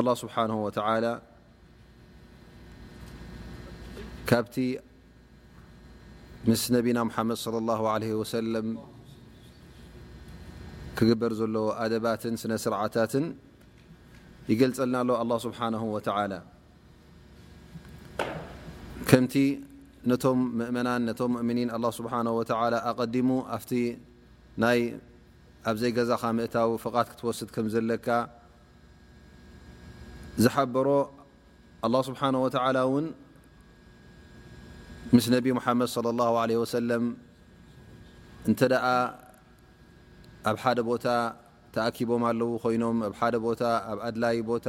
ኣላ ስብሓን ወተላ ካብቲ ምስ ነቢና ሓመድ صለ ላ ለ ወሰለም ክግበር ዘለዎ ኣደባትን ስነ ስርዓታትን ይገልፀልና ኣሎ ኣላ ስብሓን ወተላ ከምቲ ነቶም መእመናን ነቶም እምኒን ኣላ ስብሓን ወተላ ኣቀዲሙ ኣብቲ ናይ ኣብ ዘይገዛኻ ምእታው ፍቓድ ክትወስድ ከም ዘለካ ዝሓበሮ ኣላህ ስብሓነሁ ወተዓላ እውን ምስ ነቢ ሙሓመድ ሰለላሁ ዓለይሂ ወሰለም እንተደኣ ኣብ ሓደ ቦታ ተኣኪቦም ኣለዉ ኮይኖም ኣብ ሓደ ቦታ ኣብ ኣድላዪ ቦታ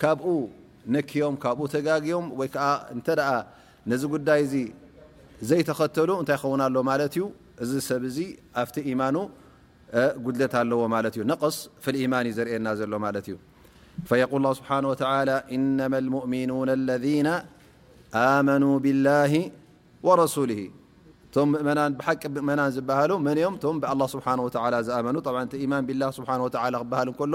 ካብኡ ነክዮም ካብኡ ተጋግዮም ወይ ከኣ እንተ ነዚ ጉዳይ እዚ ዘይተኸተሉ እንታይ ክኸውን ኣሎ ማለት እዩ እዚ ሰብ እዚ ኣብቲ ኢማኑ ጉድለት ኣለዎ ማለት እዩ ነቕስ ፍልኢማን እዩ ዘርእየና ዘሎ ማለት እዩ ፈየቁል ላ ስብሓን ወተላ ኢነማ ልሙእሚኑን ለذነ ኣመኑ ብላሂ ወረሱሊ እቶም ምእመናን ብሓቂ ምእመናን ዝበሃሉ መን እዮም እቶም ብኣላ ስብሓን ወተላ ዝኣመኑ ብ እቲ ኢማን ብላ ስብሓን ወተላ ክበሃል እንከሎ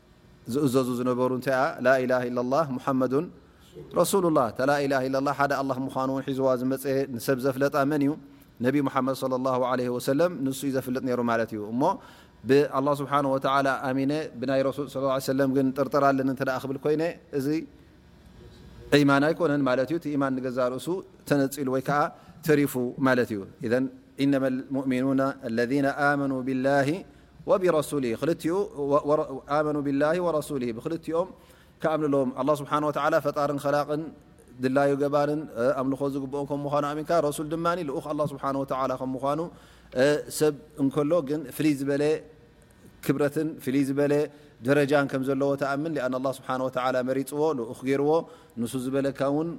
ዝእዘዙ ዝነበሩ እንተኣ ላኢላሃ ኢላላህ ሙሓመዱን ረሱሉላህ እታ ላኢላሃ ኢላላህ ሓደ ኣላህ ምዃኑ እውን ሒዝዋ ዝመፀ ንሰብ ዘፍለጣ መን እዩ ነቢ ሙሓመድ ሰለላሁ ዓለይሂ ወሰለም ንሱ እዩ ዘፍልጥ ነይሩ ማለት እዩ እሞ ብኣላህ ስብሓነሁ ወተዓላ ኣሚነ ብናይ ረሱል ሰለላሁ ዓለይሂ ወሰለም ግን ጥርጥር ኣለኒ እንተደኣ ክብል ኮይነ እዚ ኢማን ኣይኮነን ማለት እዩ እቲ ኢማን ንገዛ ርእሱ ተነፂሉ ወይ ከዓ ተሪፉ ማለት እዩ ኢዘን ኢነማ ልሙእሚኑና አለዚነ ኣመኑ ቢላሂ ወብረሱሊሂ ክልቲኡ ኣመኑ ብላሂ ወረሱሊሂ ብክልቲኦም ክኣምንሎም ኣላህ ስብሓን ወተዓላ ፈጣርን ኸላቅን ድላዩ ገባርን ኣምልኾ ዝግብኦ ከም ምዃኑ ኣሚንካ ረሱል ድማ ልኡኽ ኣላህ ስብሓን ወተዓላ ከም ምዃኑ ሰብ እንከሎ ግን ፍልይ ዝበለ ክብረትን ፍልይ ዝበለ ደረጃን ከም ዘለዎ ተኣምን ሊኣን ኣላህ ስብሓን ወተዓላ መሪፅዎ ልኡኽ ገይርዎ ንሱ ዝበለካ እውን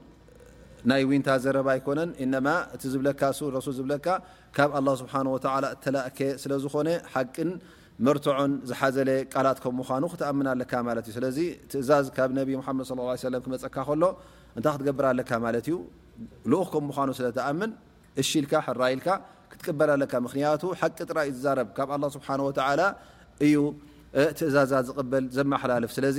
ናይ ዊንታ ዘረባ ኣይኮነን ኢነማ እቲ ዝብለካ ሱ ረሱል ዝብለካ ካብ ኣላህ ስብሓነሁ ወተዓላ እተላእከ ስለ ዝኾነ ሓቅን መርትዖን ዝሓዘለ ቃላት ከም ምዃኑ ክትኣምን ኣለካ ማለት እዩ። ስለዚ ትእዛዝ ካብ ነቢ ሙሓመድ ሰለላሁ ዓለይሂ ወሰለም ክመጸካ ከሎ እንታይ ክትገብር ኣለካ ማለት እዩ። ልኡኽ ከም ምዃኑ ስለ ትኣምን እሺ ኢልካ ሕራይ ኢልካ ክትቅበል ኣለካ። ምኽንያቱ ሓቂ ጥራይ እዩ ዝዛረብ ካብ ኣላህ ስብሓነሁ ወተዓላ እዩ ትእዛዛት ዝቕበል ዘመሓላልፍ። ስለዚ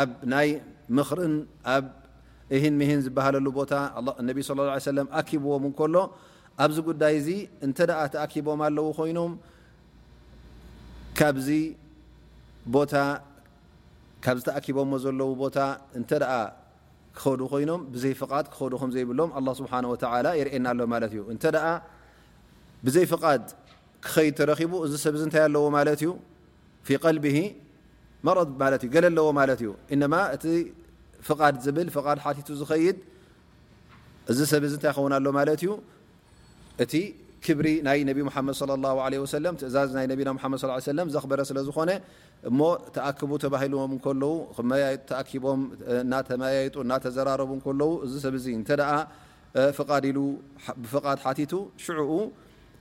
ኣብ ናይ ምኽርን ኣብ እሂን ምሂን ዝበሃለሉ ቦታ እነቢ ስለ ላ ሰለም ኣኪብዎም እንከሎ ኣብዚ ጉዳይ እዚ እንተ ደኣ ተኣኪቦም ኣለዉ ኮይኖም ካብዚ ቦታ ካብ ዝተኣኪቦሞ ዘለዉ ቦታ እንተ ደኣ ክኸዱ ኮይኖም ብዘይ ፍቓድ ክኸዱ ከም ዘይብሎም ኣላ ስብሓን ወተዓላ የርእየና ኣሎ ማለት እዩ እንተ ደኣ ብዘይ ፍቓድ ክኸይድ ተረኺቡ እዚ ሰብ እንታይ ኣለዎ ማለት እዩ ፊ ቀልቢሂ መረድ ማለት እዩ ገለ ኣለዎ ማለት እዩ እነማ እቲ ፍቓድ ዝብል ፍቓድ ሓቲቱ ዝኸይድ እዚ ሰብ እዚ እንታይ ይኸውን ኣሎ ማለት እዩ እቲ ክብሪ ናይ ነቢ ሙሓመድ صለ ላه ለ ወሰለም ትእዛዝ ናይ ነቢና ሓመድ ስ ሰለም ዘኽበረ ስለ ዝኾነ እሞ ተኣክቡ ተባሂልዎም እንከለዉ ተኣኪቦም እናተመያየጡ እናተዘራረቡ እንከለዉ እዚ ሰብ እዚ እንተ ደኣ ፍቓድ ኢሉ ብፍቓድ ሓቲቱ ሽዕኡ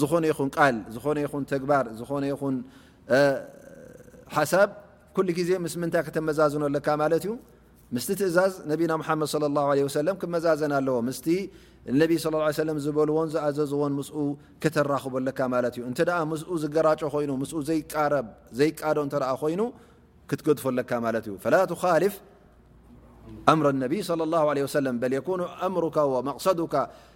ዝኾነ ይኹን ቃል ዝኾነ ይኹን ተግባር ዝኾነ ይኹን ሓሳብ ኩሉ ግዜ ምስ ምንታይ ከተመዛዝኖ ኣለካ ማለት እዩ ምስቲ ትእዛዝ ነቢና ሓመድ صለ ላه ለ ሰለም ክመዛዘን ኣለዎ ምስ ነቢ ስ ሰለ ዝበልዎን ዝኣዘዝዎን ምስኡ ከተራኽቦ ኣለካ ማለት እዩ እንተ ምስኡ ዝገራጮ ኮይኑ ምስ ዘይቃረብ ዘይቃዶ እተ ኮይኑ ክትገድፎ ኣለካ ማለት እዩ ፈላ ትኻልፍ ኣምረ ነቢይ صለ ላه ለ ሰለም በል የኩኑ ኣምሩካ ወመቕሰዱካ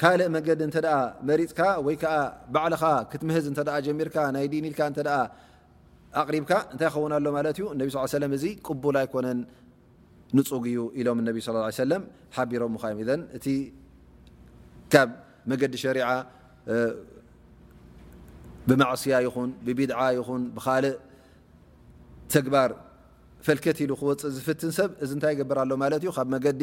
ካልእ መገዲ እንተ መሪፅካ ወይ ከዓ ባዕልኻ ክትምህዝ እተ ጀሚርካ ናይ ዲን ኢልካ እተ ኣቕሪብካ እንታይ ኸውን ኣሎ ማለት እዩ ነቢ ስ ሰለም እዚ ቅቡል ኣይኮነን ንፁግ እዩ ኢሎም ነቢ ስ ሰለም ሓቢሮም ምኻ እዮም እዘን እቲ ካብ መገዲ ሸሪዓ ብማዕስያ ይኹን ብቢድዓ ይኹን ብካልእ ተግባር ፈልከት ኢሉ ክወፅእ ዝፍትን ሰብ እዚ እንታይ ይገብር ኣሎ ማለት እዩ ካብ መገዲ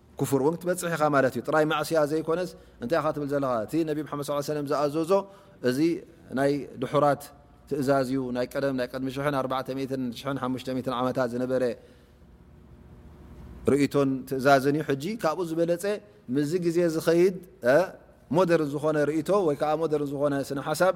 ኩፍር ውን ክትበፅሕ ኢኻ ማለት እዩ ጥራይ ማዕስያ ዘይኮነስ እንታይ ኢኻ ትብል ዘለኻ እቲ ነቢ ሓመድ ስ ሰለም ዝኣዘዞ እዚ ናይ ድሑራት ትእዛዝ እዩ ናይ ቀደም ናይ ቅድሚ ሽን ኣዓ ዓመታት ዝነበረ ርእቶን ትእዛዝን እዩ ሕጂ ካብኡ ዝበለፀ ምስዚ ግዜ ዝኸይድ ሞደርን ዝኾነ ርእቶ ወይ ከዓ ሞደርን ዝኾነ ስነ ሓሳብ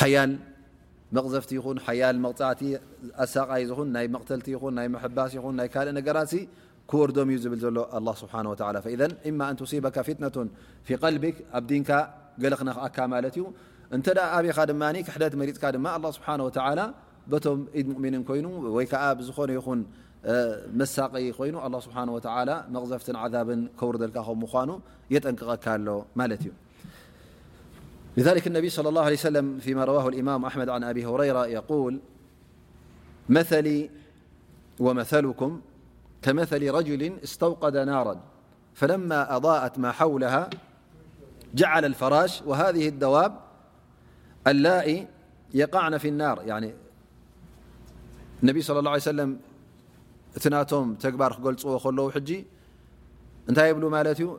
ሓያል መቕዘፍቲ ይኹን ሓያል መቕፃዕቲ ኣሳቃይ ዝኹን ናይ መቕተልቲ ይኹን ናይ ምሕባስ ይኹን ናይ ካልእ ነገራት ክወርዶም እዩ ዝብል ዘሎ ኣላ ስብሓን ወተላ ፈኢዘ እማ ኣንትሲበካ ፊትነቱን ፊ ቀልቢክ ኣብ ዲንካ ገለ ክነክኣካ ማለት እዩ እንተ ኣብኻ ድማ ክሕደት መሪፅካ ድማ ኣላ ስብሓን ወተላ በቶም ኢድ ሙእምኒን ኮይኑ ወይ ከዓ ብዝኾነ ይኹን መሳቂ ኮይኑ ኣላ ስብሓን ወተላ መቕዘፍትን ዓዛብን ከውርደልካ ከም ምኳኑ የጠንቅቐካ ኣሎ ማለት እዩ لذلك النبي صلى الله عليه سلم فيما رواه الإمام أحمد عن أبي هريرة يقول مثلي ومثلكم كمثل رجل استوقد نارا فلما أضاءت ما حولها جعل الفراش وهذه الدواب اللائ يقعنا في النار يني النبي صلى اله عليه سلم تناتم تبارلوخله حجي أنت يبلو مالت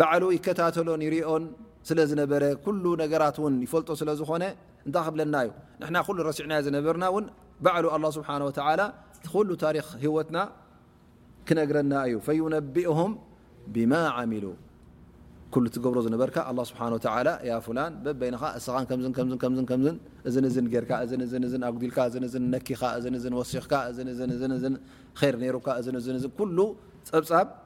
ባዕሉ ይከታተሎን ይሪኦን ስለ ዝነበረ ኩሉ ነገራት ውን ይፈልጦ ስለ ዝኾነ እንታይ ክብለና እዩ ንሕና ኩሉ ረሲዕናዮ ዝነበርና ውን ባዕሉ ኣላ ስብሓን ወተዓላ ኩሉ ታሪክ ህወትና ክነግረና እዩ ፈዩነቢእሁም ብማ ዓሚሉ ኩሉ ትገብሮ ዝነበርካ ኣላ ስብሓን ወተላ ያ ፍላን በበይንኻ እስኻን ከምዝን ከምዝን ከምዝን ከምዝን እዝን እዝን ጌርካ እዝን እዝን እዝን ኣጉዲልካ እዝን እዝን ነኪኻ እዝን እዝን ወሲኽካ እዝን እዝን እዝን እዝን ር ነይሩካ እዝን እዝን እዝን ኩሉ ፀብፃብ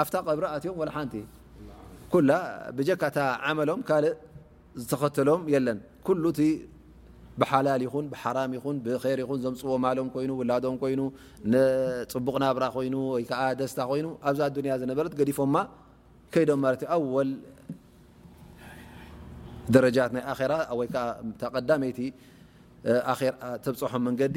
ኣፍታ ቀብሪ ኣትዮም ወላ ሓንቲ ኩላ ብጀካ እታ ዓመሎም ካልእ ዝተኸተሎም የለን ኩሉ እቲ ብሓላል ይኹን ብሓራም ይኹን ብር ይኹን ዘምፅዎ ማሎም ኮይኑ ውላዶም ኮይኑ ንፅቡቕ ናብራ ኮይኑ ወይከዓ ደስታ ኮይኑ ኣብዛ ኣዱንያ ዝነበረት ገዲፎማ ከይዶም ማለት እዩ ኣወል ደረጃት ናይ ኣራ ወይከዓ ተቀዳመይቲ ኣራ ተብፅሖም መንገዲ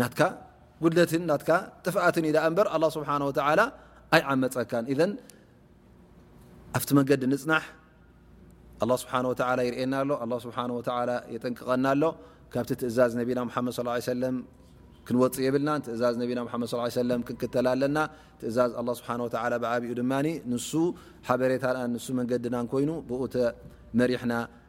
ናትካ ጉድለትን ናትካ ጥፍኣትን እዩ በር ኣላ ስብሓ ወተላ ኣይዓመፀካን እዘን ኣብቲ መንገዲ ንፅናሕ ኣላ ስብሓ ወተላ ይርእና ኣሎ ኣላ ስብሓ ወተላ የጠንቅቐና ኣሎ ካብቲ ትእዛዝ ነቢና ሓመድ ስ ሰለም ክንወፅእ የብልና ትእዛዝ ነቢና ሓመድ ስ ሰለም ክንክተል ኣለና ትእዛዝ ኣላ ስብሓ ወላ ብዓብኡ ድማ ንሱ ሓበሬታናን ንሱ መንገድናን ኮይኑ ብኡ ተመሪሕና